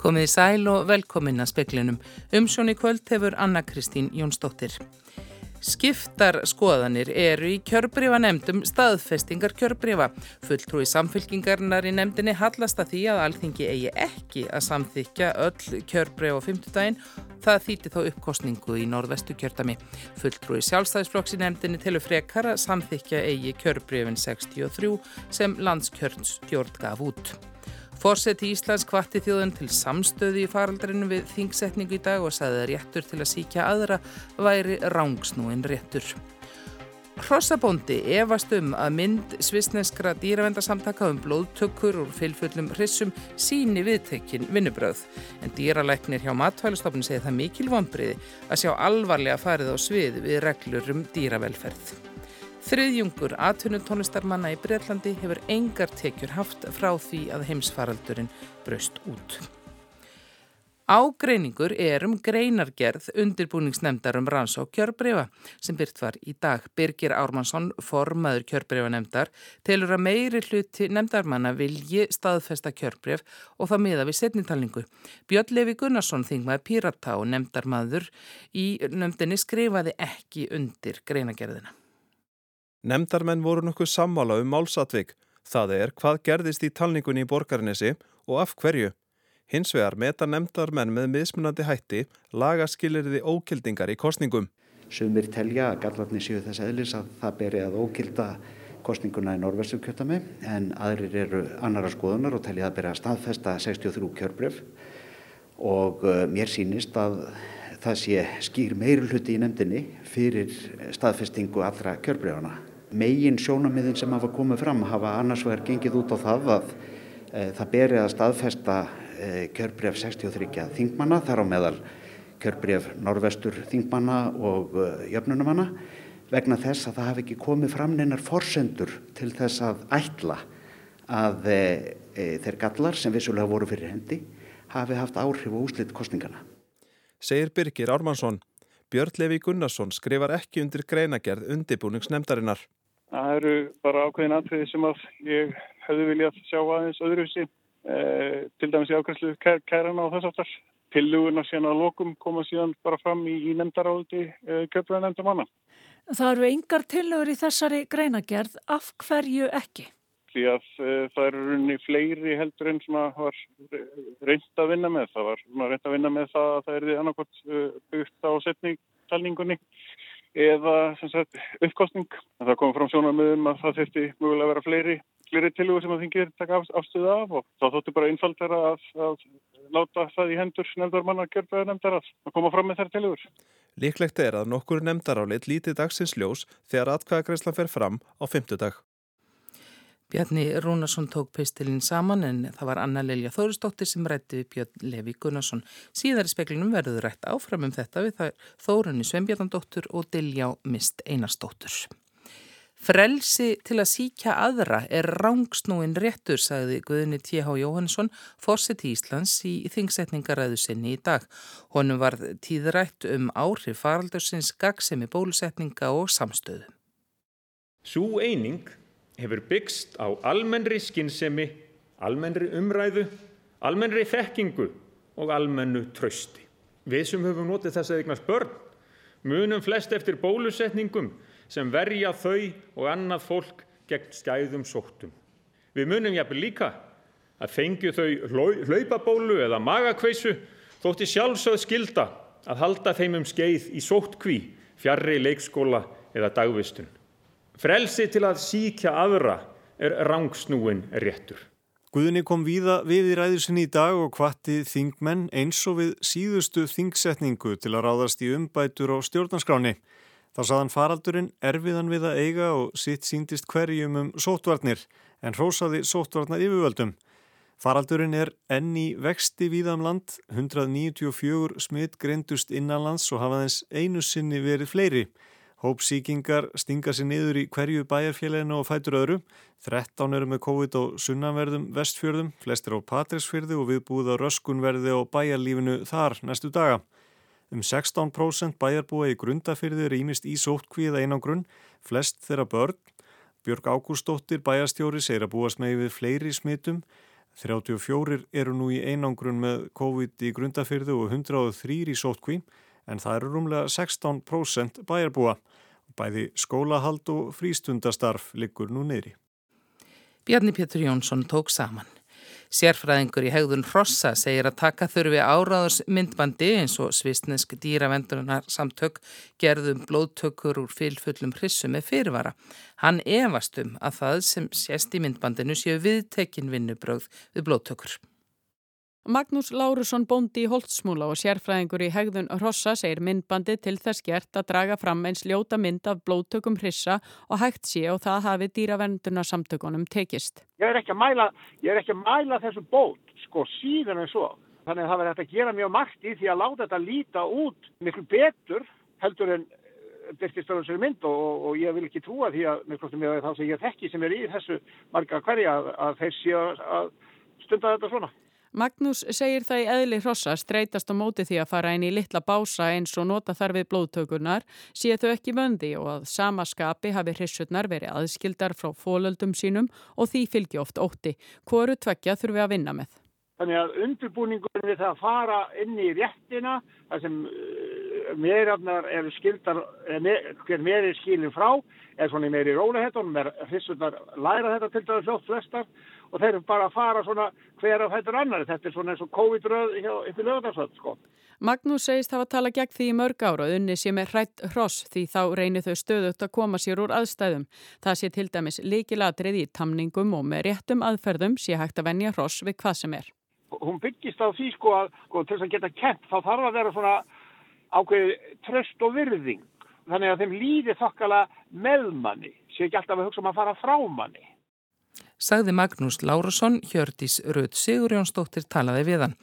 Komið í sæl og velkomin að speklinum. Umsjón í kvöld hefur Anna Kristín Jónsdóttir. Skiptar skoðanir eru í kjörbrifa nefndum staðfestingar kjörbrifa. Fulltrúi samfylkingarnar í nefndinni hallast að því að alþingi eigi ekki að samþykja öll kjörbrifa á fymtudaginn. Það þýtti þá uppkostningu í norðvestu kjördami. Fulltrúi sjálfstæðisflokks í nefndinni telur frekar að samþykja eigi kjörbrifin 63 sem landskjörnstjórn gaf út. Fórseti Íslands kvatti þjóðun til samstöði í faraldrinu við þingsetningu í dag og saði að réttur til að síkja aðra væri rángsnúin réttur. Hrossabóndi efast um að mynd svisneskra dýravendarsamtaka um blóðtökkur úr fylgfullum hrissum síni viðtekkin vinnubröð. En dýralæknir hjá matvælustofnun segir það mikil vonbriði að sjá alvarlega farið á svið við reglur um dýravelferð. Þriðjungur atvinnutónlistarmanna í Breitlandi hefur engar tekjur haft frá því að heimsfaraldurinn braust út. Ágreiningur er um greinargerð undirbúningsnemndar um ranns og kjörbrefa sem byrt var í dag. Birgir Ármannsson, formaður kjörbrefanemndar, telur að meiri hluti nemndarmanna vilji staðfesta kjörbref og það miða við setnintalningu. Björn Levi Gunnarsson, þingmaður Pírata og nemndarmaður í nefndinni skrifaði ekki undir greinagerðina. Nemndarmenn voru nokkuð sammála um málsatvik, það er hvað gerðist í talningunni í borgarnesi og af hverju. Hins vegar meta nemndarmenn með mismunandi hætti lagaskilirði ókildingar í kostningum. Sumir telja að gallarni séu þess eðlis að það beri að ókilda kostninguna í norðvestu kjötami en aðrir eru annara skoðunar og telja að beri að staðfesta 63 kjörbref og uh, mér sínist að það sé skýr meiri hluti í nefndinni fyrir staðfestingu allra kjörbrefana megin sjónamiðin sem hafa komið fram hafa annars vegar gengið út á það að e, það beri að staðfesta e, kjörbref 63 þingmanna þar á meðal kjörbref norvestur þingmanna og e, jöfnunumanna vegna þess að það hafi ekki komið fram neinar forsendur til þess að ætla að e, e, þeir gallar sem vissulega voru fyrir hendi hafi haft áhrif og úslit kostningana. Segir Birgir Ármannsson. Björn Levi Gunnarsson skrifar ekki undir greinagerð undibúningsnemdarinnar. Það eru bara ákveðin aðtriði sem að ég hefði viljað sjá aðeins öðruvísi, eh, til dæmis í ákveðslu kær, kærana og þess aftar. Tilluguna síðan að lokum koma síðan bara fram í, í nefndaráði eh, köplega nefnda manna. Það eru yngar tillugur í þessari greinagerð, af hverju ekki? Því að eh, það eru runni fleiri heldur en svona var reynd að vinna með. Það var reynd að vinna með það að það erði annarkot eh, byggt á setningalningunni eða uppkostning. Það kom fram sjónarmiðum að það þurfti mögulega að vera fleiri, fleiri tilugur sem að þingir taka afstöðu af og þá þóttu bara einfaldara að, að láta það í hendur nefndar manna að gerða nefndar að koma fram með þær tilugur. Líklegt er að nokkur nefndarálit lítið dagsins ljós þegar atkvæðagreislan fer fram á fymtudag. Bjarni Rúnarsson tók pistilinn saman en það var Anna Lilja Þóristóttir sem rætti við Björn Levi Gunnarsson. Síðar í speklinum verður rætt áfram um þetta við Þórunni Sveinbjarnandóttur og Diljá Mist Einarstóttur. Frelsi til að síkja aðra er rángsnúin réttur, sagði Guðni T.H. Jóhannesson, fórsett í Íslands í þingsetningaræðu sinni í dag. Honum var tíðrætt um áhrif faraldursins gagsemi bólusetninga og samstöðu. Sú eining hefur byggst á almennri skinnsemi, almennri umræðu, almennri þekkingu og almennu trösti. Við sem höfum notið þess að eignast börn munum flest eftir bólusetningum sem verja þau og annað fólk gegn skæðum sóttum. Við munum jafnvel líka að fengju þau hlaupabólu eða magakveisu þótti sjálfsögð skilda að halda þeim um skeið í sóttkví, fjarrri leikskóla eða dagvistun. Frelsi til að síkja aðra er rangsnúin réttur. Guðni kom víða við í ræðusinni í dag og hvatti þingmenn eins og við síðustu þingsetningu til að ráðast í umbætur á stjórnarskráni. Þá saðan faraldurinn erfiðan við að eiga og sitt síndist hverjum um sótvarnir en hrósaði sótvarnar yfirvöldum. Faraldurinn er enni vexti víðam um land, 194 smitt greindust innanlands og hafa þess einu sinni verið fleiri. Hópsíkingar stinga sér niður í hverju bæjarfélaginu og fætur öðru. 13 eru með COVID og sunnanverðum vestfjörðum, flestir á Patrísfjörðu og viðbúða röskunverði og bæjarlífinu þar næstu daga. Um 16% bæjarbúa í grundafyrði er ímist í sóttkvíða einangrunn, flest þeirra börn. Björg Ágústóttir bæjarstjóri segir að búast með við fleiri smitum. 34 eru nú í einangrun með COVID í grundafyrðu og 103 í sótkví en það eru rúmlega 16% bæjarbúa. Bæði skólahald og frístundastarf liggur nú neyri. Bjarni Pétur Jónsson tók saman. Sérfræðingur í hegðun Hrossa segir að taka þurfi áráðurs myndbandi eins og svisnesk dýravendunar samtök gerðum blóðtökur úr fylfullum hrissu með fyrirvara. Hann efast um að það sem sést í myndbandinu séu viðtekin vinnubröð við blóðtökur. Magnús Lárusson bóndi í Holtsmúla og sérfræðingur í hegðun Rossa segir myndbandi til þess gert að draga fram eins ljóta mynd af blóðtökum hrissa og hægt sé og það hafi dýravenduna samtökunum tekist. Ég er ekki að mæla, að mæla þessu bót sko síðan en svo. Þannig að það verður að gera mjög margt í því að láta þetta líta út miklu betur heldur en eh, byrkistöðunsverið mynd og, og ég vil ekki trúa því að með þá sem ég þekki sem er í þessu marga hverja að, að þeir séu að stunda þetta svona. Magnús segir það í eðli hrossa streytast á móti því að fara inn í litla bása eins og nota þar við blóðtökurnar sé þau ekki vöndi og að sama skapi hafi hrissurnar verið aðskildar frá fólöldum sínum og því fylgi oft ótti. Hvoru tvekja þurfum við að vinna með? Þannig að undirbúningur við það að fara inn í réttina þar sem uh, meirarnar eru skildar, hver meiri skilin frá er svona meiri rólehettunum, er hrissurnar læra þetta til dæðu fljótt flestar og þeir eru bara að fara svona hver af hættur annari. Þetta er svona eins og COVID-röð upp í lögdagsvöld sko. Magnús segist hafa talað gegn því í mörg ára og unni sem er hrætt hross því þá reynir þau stöðut að koma sér úr aðstæðum. Það sé til dæmis líkilatrið í tamningum og með réttum aðferðum sé hægt að venja hross við hvað sem er. Hún byggist á því sko að sko, til þess að geta kent þá þarf að vera svona ákveði tröst og virðing. Þannig að þeim líði þokkala með manni, sé ekki alltaf að hugsa um að fara frá manni sagði Magnús Lárusson, Hjördís Röð Sigurjónsdóttir talaði við hann.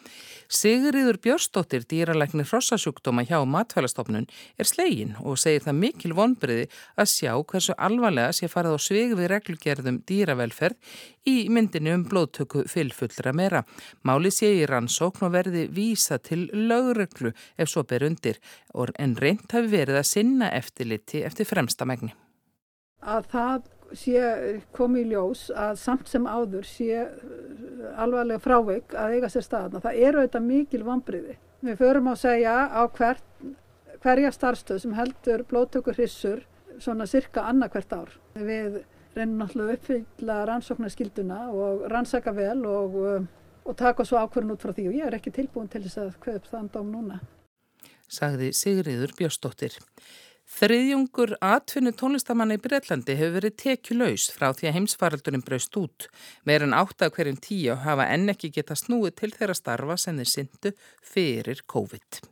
Sigurriður Björnsdóttir, dýralæknir hrossasjúkdóma hjá matfælastofnun, er slegin og segir það mikil vonbriði að sjá hversu alvarlega sé farið á svig við reglugerðum dýravelferð í myndinu um blóðtöku fylfullra meira. Máli sé í rannsókn og verði vísa til lögreglu ef svo ber undir en reynd hafi verið að sinna eftirliti eftir fremsta megni. Að það sé komið í ljós að samt sem áður sé uh, alvarlega frávik að eiga sér staðna. Það eru auðvitað mikil vanbriði. Við förum á að segja á hvert, hverja starfstöð sem heldur blóttökur hrissur svona cirka annarkvert ár. Við reynum náttúrulega uppfylla rannsóknarskilduna og rannsaka vel og, uh, og taka svo ákvörðun út frá því og ég er ekki tilbúin til þess að kvöp þann dóm núna. Sagði Sigriður Björnsdóttir. Þriðjungur atfinnu tónlistamanna í Breitlandi hefur verið tekjuleus frá því að heimsfaraldurinn braust út. Meirinn átt að hverjum tíu hafa enn ekki geta snúið til þeirra starfa sem þeir syndu fyrir COVID.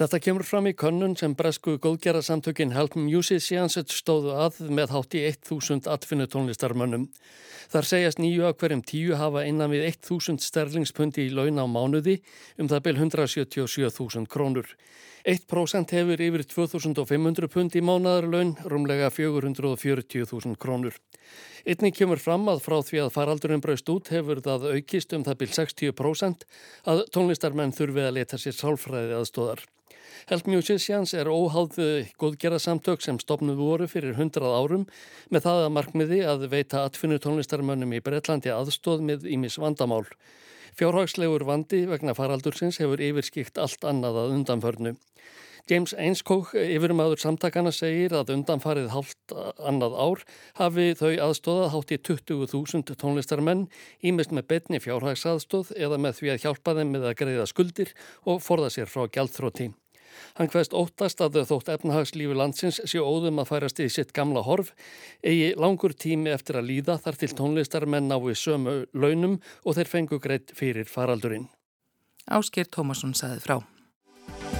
Þetta kemur fram í könnun sem bresku góðgerðarsamtökin Help Musicians stóðu að með hátt í 1000 atfinnu tónlistarmönnum. Þar segjast nýju að hverjum tíu hafa innan við 1000 sterlingspundi í launa á mánuði um það byl 177.000 krónur. 1% hefur yfir 2500 pund í mánadarlaun, rúmlega 440.000 krónur. Einnig kemur fram að frá því að faraldurinn braust út hefur það aukist um það byrj 60% að tónlistarmenn þurfi að leta sér sálfræði aðstóðar. Help Musicians er óháðu góðgerðarsamtök sem stopnuð voru fyrir 100 árum með það að markmiði að veita atfinnu tónlistarmönnum í Breitlandi aðstóð með ímis vandamál. Fjárhagslegur vandi vegna faraldursins hefur yfirskikt allt annað að undanförnu. James Ainskók, yfirmaður samtakana, segir að undanfarið halvt annað ár hafi þau aðstóðað hátt í 20.000 tónlistarmenn ímest með betni fjárhagsaðstóð eða með því að hjálpa þeim með að greiða skuldir og forða sér frá gjaldþróti. Hann hvaðst óttast að þótt efnahagslífi landsins sé óðum að færast í sitt gamla horf, eigi langur tími eftir að líða þar til tónlistarmenn nái sömu launum og þeir fengu greitt fyrir faraldurinn. Ásker Tómasson saði frá.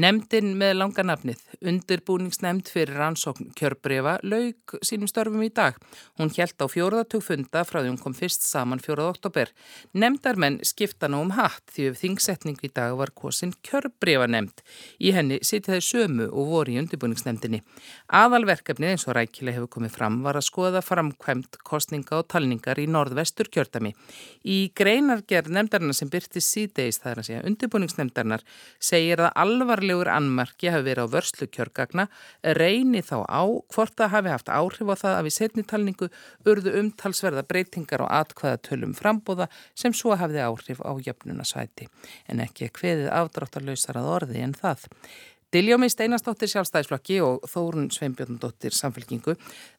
Nemndin með langanafnið, undirbúningsnemnd fyrir rannsókn kjörbrefa, laug sínum störfum í dag. Hún hjælt á fjóraðatug funda frá því hún kom fyrst saman fjórað oktober. Nemndarmenn skipta nú um hatt því við þingsetning í dag var kosin kjörbrefa nemnd. Í henni sitja þeir sömu og voru í undirbúningsnemndinni. Aðalverkefnið eins og rækileg hefur komið fram var að skoða framkvæmt kostninga og talningar í norðvestur kjördami. Í greinargerð nemndarna sem byrti síðdeis þar að segja undirbúningsnemndarnar segir að alvar verulegur annmarki hafi verið á vörslu kjörgagna reyni þá á hvort það hafi haft áhrif á það að við setnitalningu urðu umtalsverða breytingar á atkvæðatölum frambóða sem svo hafiði áhrif á jöfnunasvæti en ekki hveðið afdráttarlausar að orði en það. Diljómi Steinastóttir sjálfstæðisflokki og Þórun Sveinbjörndóttir samfélkingu.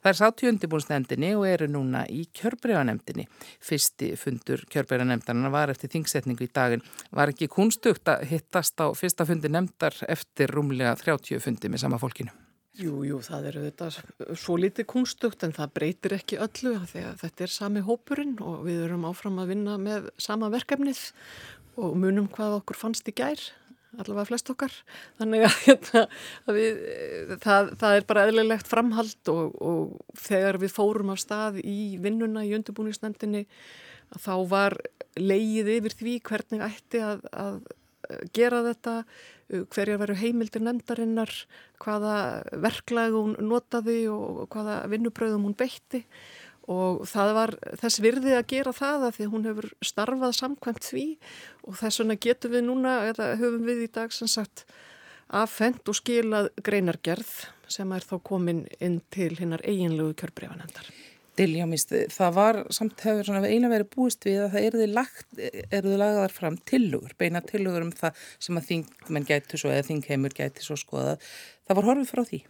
Það er sátt í undirbúinsnefndinni og eru núna í kjörbreiðanemndinni. Fyrsti fundur kjörbreiðanemndarna var eftir þingsetningu í daginn. Var ekki kunstugt að hittast á fyrsta fundi nefndar eftir rúmlega 30 fundi með sama fólkinu? Jú, jú, það eru þetta svo litið kunstugt en það breytir ekki öllu þegar þetta er sami hópurinn og við erum áfram að vinna með sama verkefnið og munum hvað okkur fannst í gær allavega flest okkar. Þannig að, hérna, að við, það, það er bara eðlilegt framhald og, og þegar við fórum af stað í vinnuna í undirbúningsnefndinni þá var leið yfir því hvernig ætti að, að gera þetta hverjar veru heimildir nefndarinnar hvaða verklag hún notaði og hvaða vinnubröðum hún beitti og það var þess virði að gera það að því hún hefur starfað samkvæmt því og þess vegna getum við núna, eða höfum við í dag sem sagt aðfend og skilað greinargerð sem er þá komin inn til hinnar eiginlegu kjörbreifanendar. Dilja, minnst, það var samt hefur eiginlega verið búist við að það eruði lagt, eruði lagaðar fram tillugur, beina tillugur um það sem að þingmenn gæti svo eða þingheimur gæti svo skoðað. Það var horfið frá því.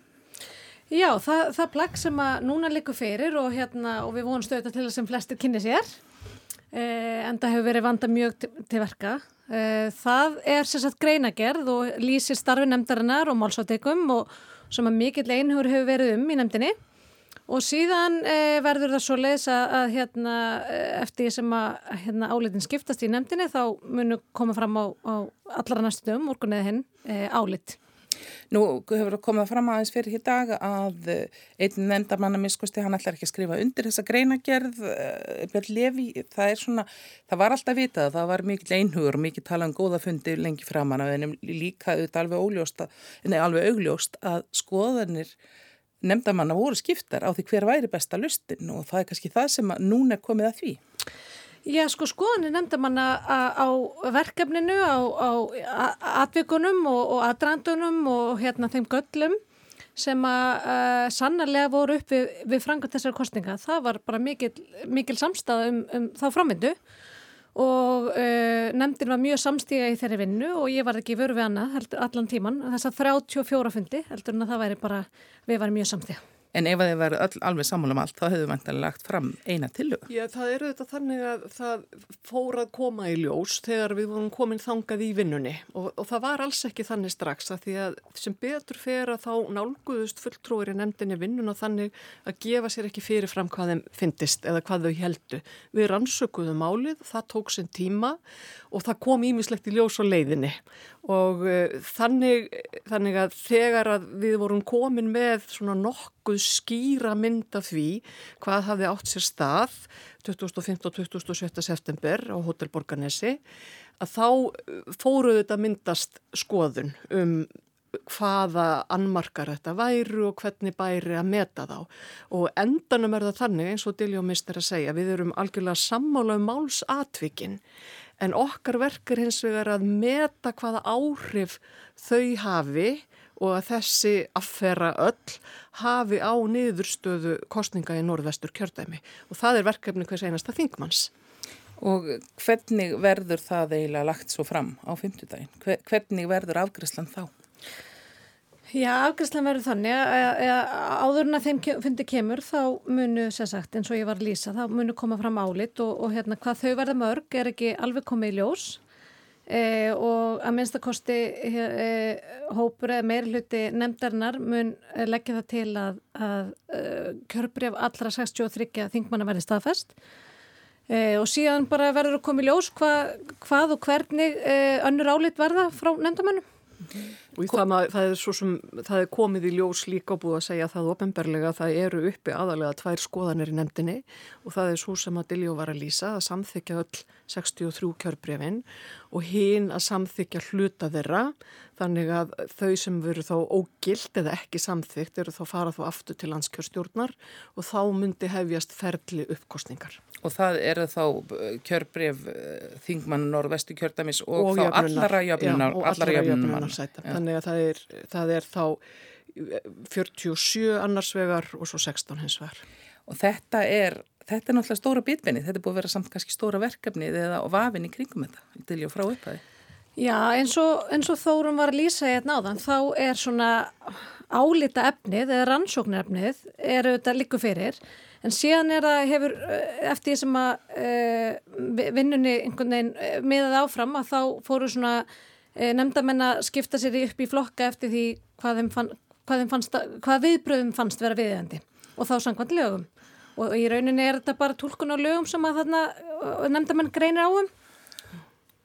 Já, það, það plagg sem að núna likur fyrir og, hérna, og við vonum stöðta til að sem flestir kynni sér eh, en það hefur verið vanda mjög til, til verka. Eh, það er sérsagt greinagerð og lýsir starfi nefndarinnar og málsátekum og sem að mikill einhver hefur verið um í nefndinni og síðan eh, verður það svo leiðis að, að hérna, eh, eftir því sem að hérna, álitin skiptast í nefndinni þá munum koma fram á, á allara næstu dögum, morgun eða hinn, eh, álit. Nú hefur komið fram aðeins fyrir hér dag að eh, einn nefndamanna miskusti, hann ætlar ekki að skrifa undir þessa greinagerð, eh, Björn Levi, það er svona, það var alltaf vitað, það var mikil einhugur og mikil talað um góða fundi lengi framann af ennum líka auðvitað alveg óljóst, nei alveg augljóst að skoðanir nefndamanna voru skiptar á því hver væri besta lustin og það er kannski það sem núna er komið að því. Já, sko, skoðanir nefnda manna á verkefninu, á, atvikunum og, og aðdrandunum og hérna þeim göllum sem að uh, sannarlega voru upp við, við frangat þessar kostninga. Það var bara mikil, mikil samstað um, um þá framvindu og uh, nefndin var mjög samstíga í þeirri vinnu og ég var ekki vörð við hana allan tíman. Þess að 34 fundi heldur en að það væri bara, við varum mjög samstíga. En ef þið öll, alveg sammála um allt, þá hefur við vantilega lagt fram eina tilög. Já, það eru þetta þannig að það fór að koma í ljós þegar við vorum komin þangað í vinnunni og, og það var alls ekki þannig strax að því að sem betur fer að þá nálguðust fulltrúir í nefndinni vinnuna þannig að gefa sér ekki fyrirfram hvað þeim fyndist eða hvað þau heldu. Við rannsökuðum málið, það tók sinn tíma og það kom ímislegt í ljós á leiðinni og uh, þannig, þannig að þegar að við vorum komin með svona nokkuð skýra mynd af því hvað hafði átt sér stað 25. og 27. september á Hotel Borgarnesi að þá fóruðu þetta myndast skoðun um hvaða annmarkar þetta væru og hvernig bæri að meta þá og endanum er það þannig eins og Diljómist er að segja við erum algjörlega sammála um málsatvikin en okkar verk er hins vegar að meta hvaða áhrif þau hafi og að þessi affera öll hafi á niðurstöðu kostninga í norðvestur kjördæmi og það er verkefni hvers einasta þingmanns. Og hvernig verður það eiginlega lagt svo fram á fymtudagin? Hvernig verður afgriðslan þá? Já, afgræslan verður þannig að áður en að þeim fundi kemur þá munu, sem sagt, eins og ég var að lýsa, þá munu koma fram álit og, og hérna hvað þau verða mörg er ekki alveg komið í ljós e, og að minnstakosti e, hópur eða meirluti nefndarinnar mun leggja það til að, að e, kjörbreyf allra 63 þingmanna verði staðfest e, og síðan bara verður að koma í ljós hva, hvað og hvernig e, önnur álit verða frá nefndamönnum. Og það, það, er sem, það er komið í ljós líka búið að segja það ofinberlega að það eru uppi aðalega tvær skoðanir í nefndinni og það er svo sem að Diljó var að lýsa að samþykja öll 63 kjörbrefin og hinn að samþykja hluta þeirra þannig að þau sem veru þá ógilt eða ekki samþykt eru þá farað þá aftur til landskjörstjórnar og þá myndi hefjast ferli uppkostningar. Og það eru þá uh, kjörbref uh, Þingmann Norrvestu kjördamis og, og þá allara jöfnunar. Já, og allara jöfnunar sæta. Þannig að það er, það er þá 47 annars vegar og svo 16 hins vegar. Og þetta er, þetta er náttúrulega stóra bitbenni, þetta er búið að vera samt kannski stóra verkefni eða vafin í kringum þetta, til ég frá upphæði. Já, eins og, eins og Þórum var að lýsa hérna áðan, þá er svona álita efnið eða rannsóknarefnið er auðvitað líku fyrir en síðan er það hefur eh, eftir því sem að uh, vinnunni einhvern veginn miðað áfram að þá fóru svona nefndamenn að skipta sér upp í flokka eftir því hvað, fann, hvað, fannst, hvað viðbröðum fannst vera viðeigandi og þá sangvann lögum og í rauninni er þetta bara tólkun á lögum sem að þarna nefndamenn greinir áum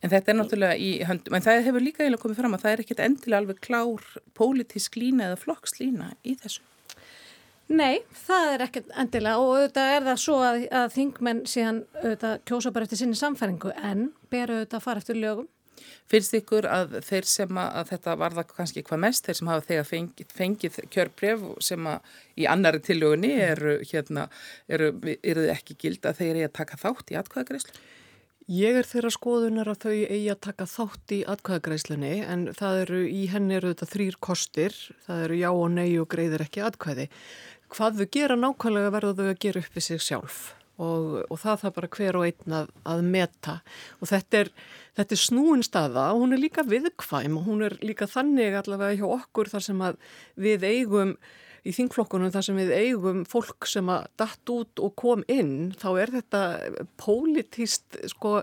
En þetta er náttúrulega í höndum, en það hefur líka eiginlega komið fram að það er ekkert endilega alveg klár pólitísk lína eða flokkslína í þessu. Nei, það er ekkert endilega og auðvitað er það svo að, að þingmenn síðan auðvitað kjósa bara eftir sinni samfæringu en ber auðvitað að fara eftir lögum. Finnst ykkur að þeir sem að, þetta varða kannski hvað mest, þeir sem hafa þegar fengið, fengið kjörbref sem að í annari tillögunni eru, hérna, eru, eru ekki gild að þeir eru að taka þátt í atkvæðagreyslu? Ég er þeirra skoðunar að þau eigi að taka þátt í atkvæðagreislunni en það eru í henni eru þetta þrýr kostir, það eru já og nei og greiðir ekki atkvæði. Hvað þau gera nákvæmlega verður þau að gera upp við sig sjálf og, og það það bara hver og einn að, að meta og þetta er, þetta er snúin staða og hún er líka viðkvæm og hún er líka þannig allavega hjá okkur þar sem að við eigum í þingflokkunum þar sem við eigum fólk sem að datt út og kom inn þá er þetta pólitíst sko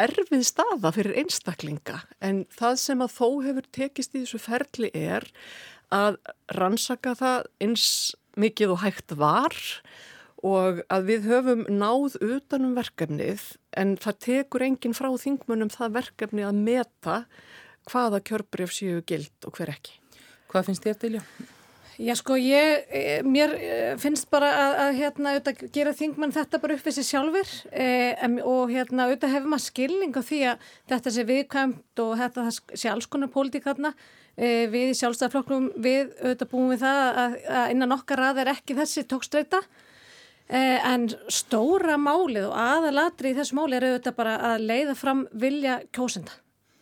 erfið staða fyrir einstaklinga. En það sem að þó hefur tekist í þessu ferli er að rannsaka það eins mikið og hægt var og að við höfum náð utanum verkefnið en það tekur enginn frá þingmunum það verkefni að meta hvaða kjörbreyf séu gild og hver ekki. Hvað finnst þér til, já? Já sko ég, eh, mér eh, finnst bara að, að hérna auðvitað gera þingmann þetta bara upp við sér sjálfur eh, og hérna auðvitað hefur maður skilning á því að þetta sé viðkvæmt og þetta sé alls konar pólitík þarna eh, við í sjálfstæðarflokknum við auðvitað búum við það að, að innan okkar að er ekki þessi tókstreita en stóra málið og aðalatri í þessu máli er auðvitað bara að leiða fram vilja kjósenda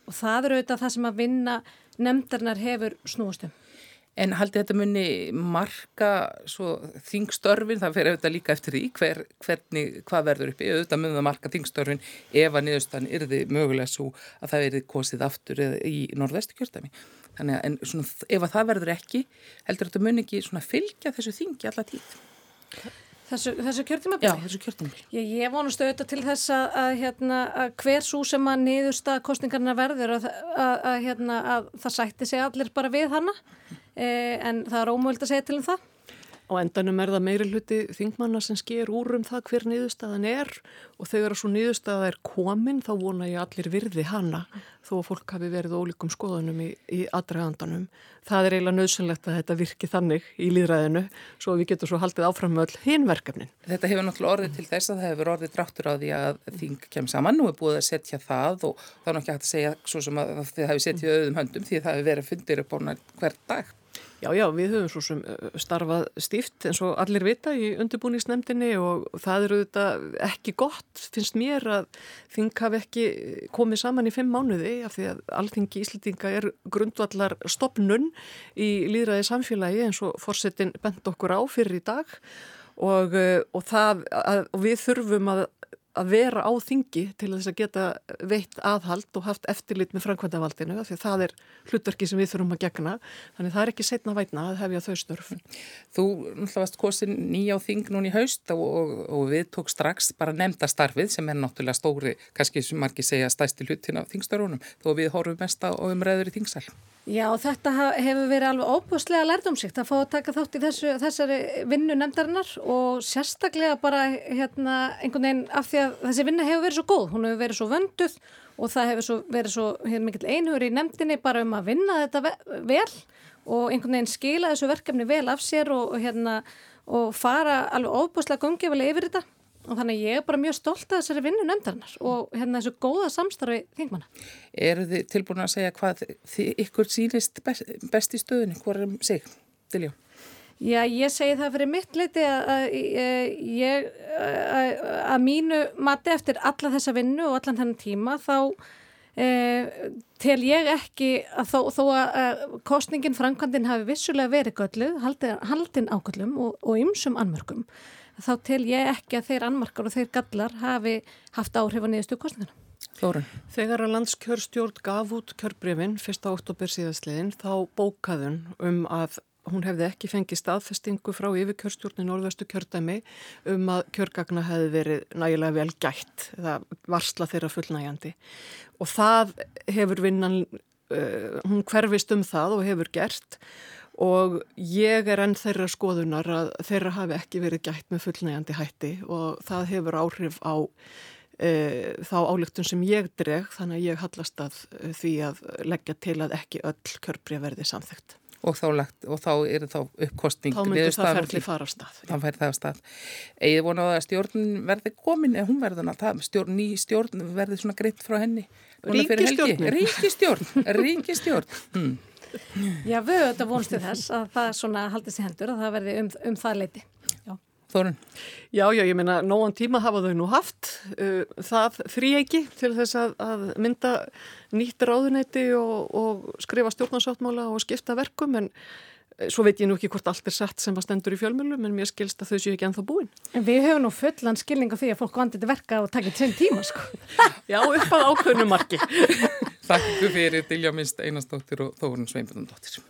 og það er auðvitað það sem að vinna nefndarnar hefur snúastum. En haldið þetta muni marka þingstörfin, það fer auðvitað líka eftir því hver, hvernig, hvað verður uppi, auðvitað munið að marka þingstörfin ef að niðurstan yrði mögulega svo að það verði kosið aftur í norðvestu kjörtami. Þannig að svona, ef að það verður ekki, heldur þetta muni ekki fylgja þessu þingi alla tíð. Þessu, þessu kjörtímabili? Já, þessu kjörtímabili. Ég, ég vonast auðvitað til þess að, að, hérna, að hver svo sem að niðursta kostningarna verður að, hérna, að það sætti sig allir bara við hana Eh, en það er ómöld að segja til um það. Á endanum er það meiri hluti þingmanna sem sker úr um það hver niðurstaðan er og þegar svo niðurstaða er komin þá vona ég allir virði hana þó að fólk hafi verið ólíkum skoðunum í, í aðdragandanum. Það er eiginlega nöðsynlegt að þetta virki þannig í líðræðinu svo við getum svo haldið áfram með all hinverkefnin. Þetta hefur náttúrulega orðið til þess að það hefur orðið dráttur á því að þing kem saman og er búið að setja það og þá er náttúrulega hægt að segja svo sem að þið hafi setjað auðum höndum því það hefur verið fundir upp á hver dag. Já, já, við höfum svo sem starfað stíft eins og allir vita í undirbúningsnemndinni og það eru þetta ekki gott, finnst mér að þing hafi ekki komið saman í fimm mánuði af því að allþingi íslitinga er grundvallar stopnun í líðræði samfélagi eins og fórsetin bent okkur á fyrir í dag. Og, og, það, að, og við þurfum að að vera á þingi til þess að geta veitt aðhald og haft eftirlit með framkvæmdavaldinu því að það er hlutverki sem við þurfum að gegna þannig það er ekki setna vætna að hefja þau störf. Þú náttúrulega varst kosin nýja á þing núni í haust og, og, og við tók strax bara nefnda starfið sem er náttúrulega stóri, kannski sem margir segja stæsti hlutin á þingstörunum þó við horfum mest á umræður í þingsal. Já, þetta hefur verið alveg óbúslega lærdomsíkt að fá að taka þátt í þessu, þessari vinnu nefndarinnar og sérstaklega bara hérna einhvern veginn af því að þessi vinna hefur verið svo góð, hún hefur verið svo vönduð og það hefur svo verið svo hérna, mikill einhver í nefndinni bara um að vinna þetta vel og einhvern veginn skila þessu verkefni vel af sér og, hérna, og fara alveg óbúslega gungjöfulega yfir þetta og þannig ég er bara mjög stolt að þessari vinnu nefndarinnar og hérna þessu góða samstarfi þingmanna. Eru þið tilbúin að segja hvað þið ykkur sínist best, best í stöðunni, hvað er um sig, Diljó? Já, ég segi það fyrir mitt leiti að, að, ég, að, að mínu mati eftir alla þessa vinnu og allan þennan tíma þá eh, tel ég ekki að þó, þó að kostningin framkvæmdinn hafi vissulega verið gölluð, haldin ágöllum og ymsum anmörkum, þá tel ég ekki að þeir anmarkar og þeir gallar hafi haft áhrif á niðurstu kostningana. Þórun. Þegar að landskjörstjórn gaf út kjörbreyfin 1. oktober síðastliðin þá bókaðun um að hún hefði ekki fengið staðfestingu frá yfirkjörstjórnin Norðvestu kjördæmi um að kjörgagna hefði verið nægilega vel gætt eða varsla þeirra fullnægjandi og það hefur vinnan, uh, hún hverfist um það og hefur gert og ég er enn þeirra skoðunar að þeirra hafi ekki verið gætt með fullnægjandi hætti og það hefur áhrif á uh, þá álöktun sem ég dreg þannig að ég hallast að uh, því að leggja til að ekki öll kjörbreyf verði samþygt og þá, lagt, og þá er þá uppkostning þá myndir það ferli fara á stað þá fer það á stað. Eða vona að stjórn verði komin eða hún verður stjórn, ný stjórn verði svona greitt frá henni. Ríkistjórn Ríkistjórn, Ríkistjórn hmm. Já, við höfum þetta vonstu þess að það svona haldist í hendur að það verði um, um það leiti Já. Þorun? Já, já, ég meina, nógan tíma hafa þau nú haft. Uh, það þrýegi til þess að, að mynda nýtt ráðunæti og, og skrifa stjórnarsáttmála og skipta verkum en svo veit ég nú ekki hvort allt er satt sem að stendur í fjölmjölum en mér skilst að þau séu ekki ennþá búin. En við höfum nú fullan skilning á því að fólk vandir til verka og takja tveim tíma, sko. já, upp að ákveðnu marki. Takk fyrir Dilja Mist Einarsdóttir og Þórun Sveinbjörnundóttir.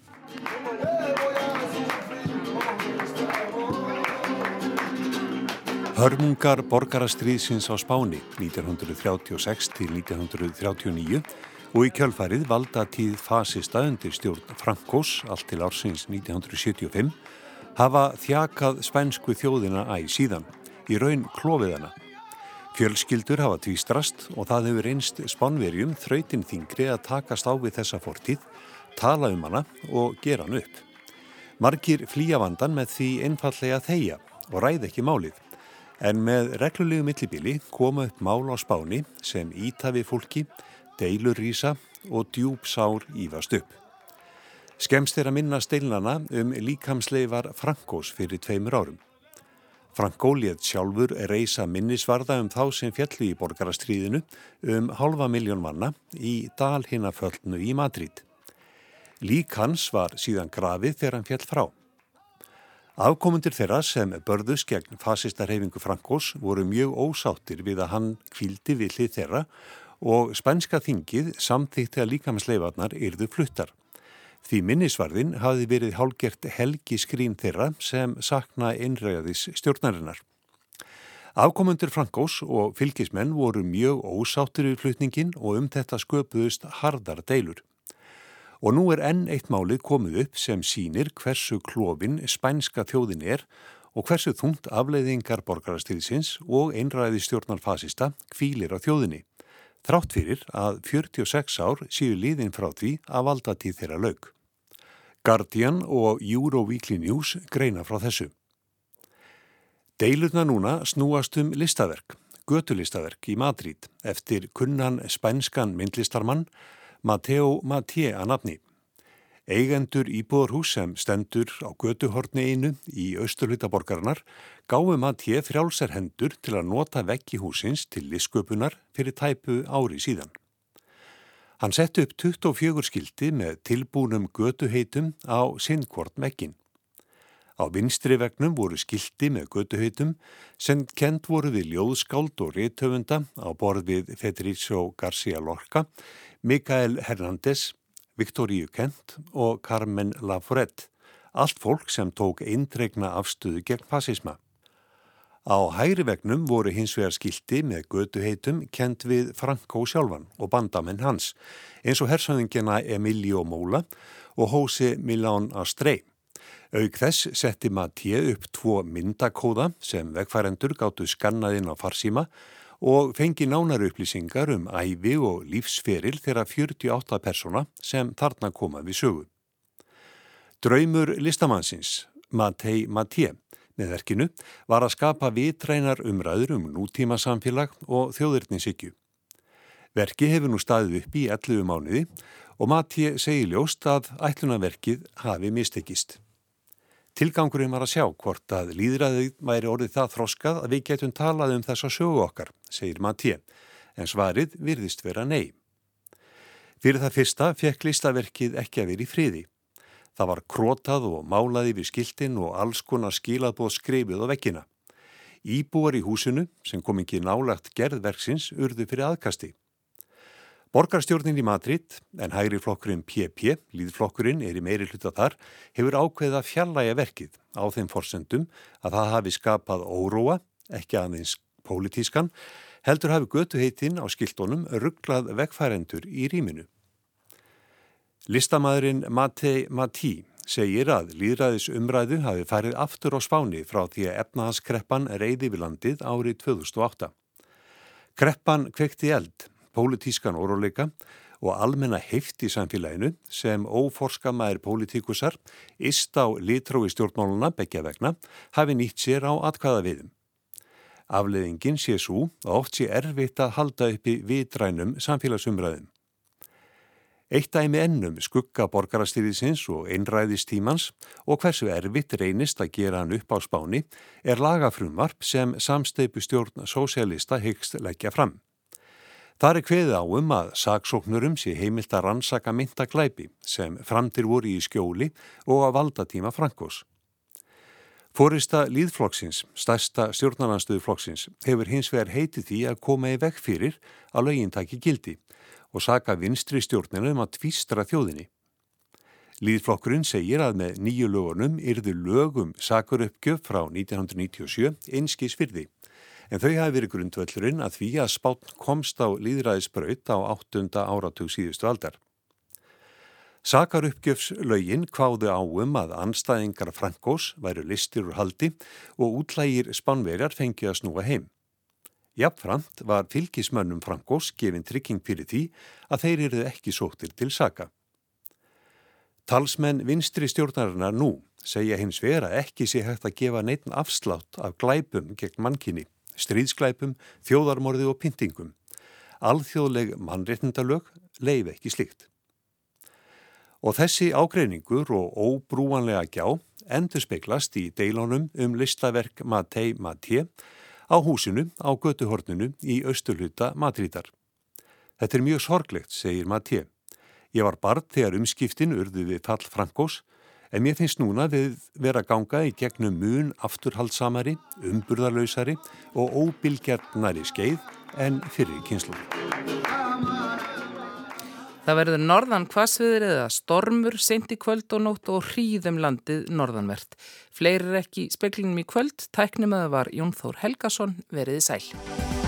Hörmungar borgarastriðsins á Spáni 1936 til 1939 og í kjölfarið valda tíð fasista undir stjórn Frankós allt til ársins 1975 hafa þjakað spænsku þjóðina æg síðan, í raun klofiðana. Fjölskyldur hafa tvístrast og það hefur einst spánverjum þrautinn þingri að takast á við þessa fortíð, tala um hana og gera hann upp. Margir flýja vandan með því einfallega þeia og ræð ekki málið. En með reglulegu millibili koma upp mál á spáni sem ítafi fólki, deilur rýsa og djúb sár ívast upp. Skemst er að minna steilnana um líkamsleifar Frankós fyrir tveimur árum. Frankó létt sjálfur reysa minnisvarða um þá sem fjallu í borgarastríðinu um halva miljón manna í Dalhinnaföllnu í Madrid. Lík hans var síðan grafið þegar hann fjall frá. Afkomundir þeirra sem börðus gegn fasistarhefingu Frankós voru mjög ósáttir við að hann kvildi við hlið þeirra og spænska þingið samþýtti að líkamsleifarnar yrðu fluttar. Því minnisvarðin hafi verið hálgert helgi skrín þeirra sem sakna einræðis stjórnarinnar. Afkomundir Frankós og fylgismenn voru mjög ósáttir við flutningin og um þetta sköpuðust hardar deilur. Og nú er enn eitt málið komið upp sem sínir hversu klófin spænska þjóðin er og hversu þungt afleiðingar borgarastilsins og einræði stjórnarfasista kvílir á þjóðinni. Þrátt fyrir að 46 ár séu líðin frá því að valda tíð þeirra laug. Guardian og Euroweekly News greina frá þessu. Deilurna núna snúast um listaverk, götulistaverk í Madrid eftir kunnan spænskan myndlistarmann Matteo Mattie að nafni. Eigendur íbúðarhús sem stendur á götuhorni einu í austurlutaborgarnar gáði Mattie frjálsar hendur til að nota veggi húsins til lisköpunar fyrir tæpu ári síðan. Hann sett upp 24 skildi með tilbúnum götuheitum á sinnkvort vekkin. Á vinstri vegnum voru skildi með götuheitum sem kent voru við ljóðskáld og réttöfunda á borð við Federico García Lorca Mikael Hernández, Viktoríu Kent og Carmen Laforet, allt fólk sem tók eindregna afstöðu gegn fascisma. Á hægri vegnum voru hins vegar skildi með göduheitum kent við Franko sjálfan og bandamenn hans, eins og hersöðingina Emilio Mola og Hósi Milán Astrei. Auk þess setti Mattie upp tvo myndakóða sem vegfærendur gáttu skannaðinn á farsíma og fengi nánar upplýsingar um æfi og lífsferil þeirra 48 persóna sem þarna koma við sögu. Draumur listamannsins, Matei Mattie, með verkinu var að skapa vitrænar umræður um nútíma samfélag og þjóðurninsykju. Verki hefur nú staðið upp í 11 mánuði og Mattie segi ljóst að ætlunaverkið hafi mistekist. Tilgangurinn var að sjá hvort að líðræðið væri orðið það þroskað að við getum talað um þessa sögu okkar, segir Mattie, en svarið virðist vera nei. Fyrir það fyrsta fekk listaverkið ekki að vera í friði. Það var krótað og málaði við skiltin og alls konar skilaðbóð skrifið á vekkina. Íbúar í húsinu, sem kom ekki nálagt gerðverksins, urðu fyrir aðkasti. Borgarstjórnin í Madrid, en hægri flokkurinn PP, líðflokkurinn er í meiri hluta þar, hefur ákveðið að fjallæga verkið á þeim forsendum að það hafi skapað óróa, ekki aðeins pólitískan, heldur hafi götu heitinn á skildónum rugglað vegfærendur í rýminu. Listamæðurinn Matei Matí segir að líðræðis umræðu hafi farið aftur á spáni frá því að efnahanskreppan reyði við landið árið 2008. Kreppan kvekti eld, pólitískan óróleika og almenna heift í samfélaginu sem óforskamaðir pólitíkusar ist á litrói stjórnmáluna begja vegna hafi nýtt sér á atkvæða viðum. Afleðingin sé svo og oft sé erfitt að halda uppi vitrænum samfélagsumræðum. Eitt dæmi ennum skugga borgarastýriðsins og einræðistímans og hversu erfitt reynist að gera hann upp á spáni er lagafrumvarp sem samsteipu stjórn sósialista hyggst leggja fram. Það er kveðið á um að saksóknurum sé heimilt að rannsaka myndaglæpi sem framtir voru í skjóli og að valdatíma Frankos. Fórista líðflokksins, stærsta stjórnarnanstöðuflokksins, hefur hins vegar heitið því að koma í vekk fyrir að lögin taki gildi og saka vinstri stjórnina um að tvístra þjóðinni. Líðflokkurinn segir að með nýju lögunum yrðu lögum sakur uppgjöf frá 1997 einskís fyrði, en þau hafi verið grundvöllurinn að því að spátn komst á líðræðisbraut á 8. áratug síðustu aldar. Sakar uppgjöfslögin kváðu áum að anstæðingar Frankós væru listir úr haldi og útlægir spánverjar fengi að snúa heim. Jafnframt var fylgismönnum Frankós gefin trygging fyrir því að þeir eruð ekki sóttir til saka. Talsmenn vinstri stjórnarinnar nú segja hins vera ekki sé hægt að gefa neitt afslátt af glæpum gegn mannkinni, stríðsglæpum, þjóðarmorði og pyntingum. Alþjóðleg mannreitndalög leif ekki slikt. Og þessi ágreiningur og óbrúanlega gjá endur speiklast í deilónum um listaverk Matei Matei á húsinu á götuhorninu í austurluta Madrítar. Þetta er mjög sorglegt, segir Mathieu. Ég var barn þegar umskiptin urðu við fall Frankós en mér finnst núna við vera ganga í gegnum mun afturhaldsamari, umburðarlausari og óbilgjarnari skeið en fyrir kynslu. Það verður norðan hvasviðir eða stormur, sent í kvöld og nótt og hríðum landið norðanvert. Fleiri er ekki speklinum í kvöld, tæknum að það var Jón Þór Helgason, veriði sæl.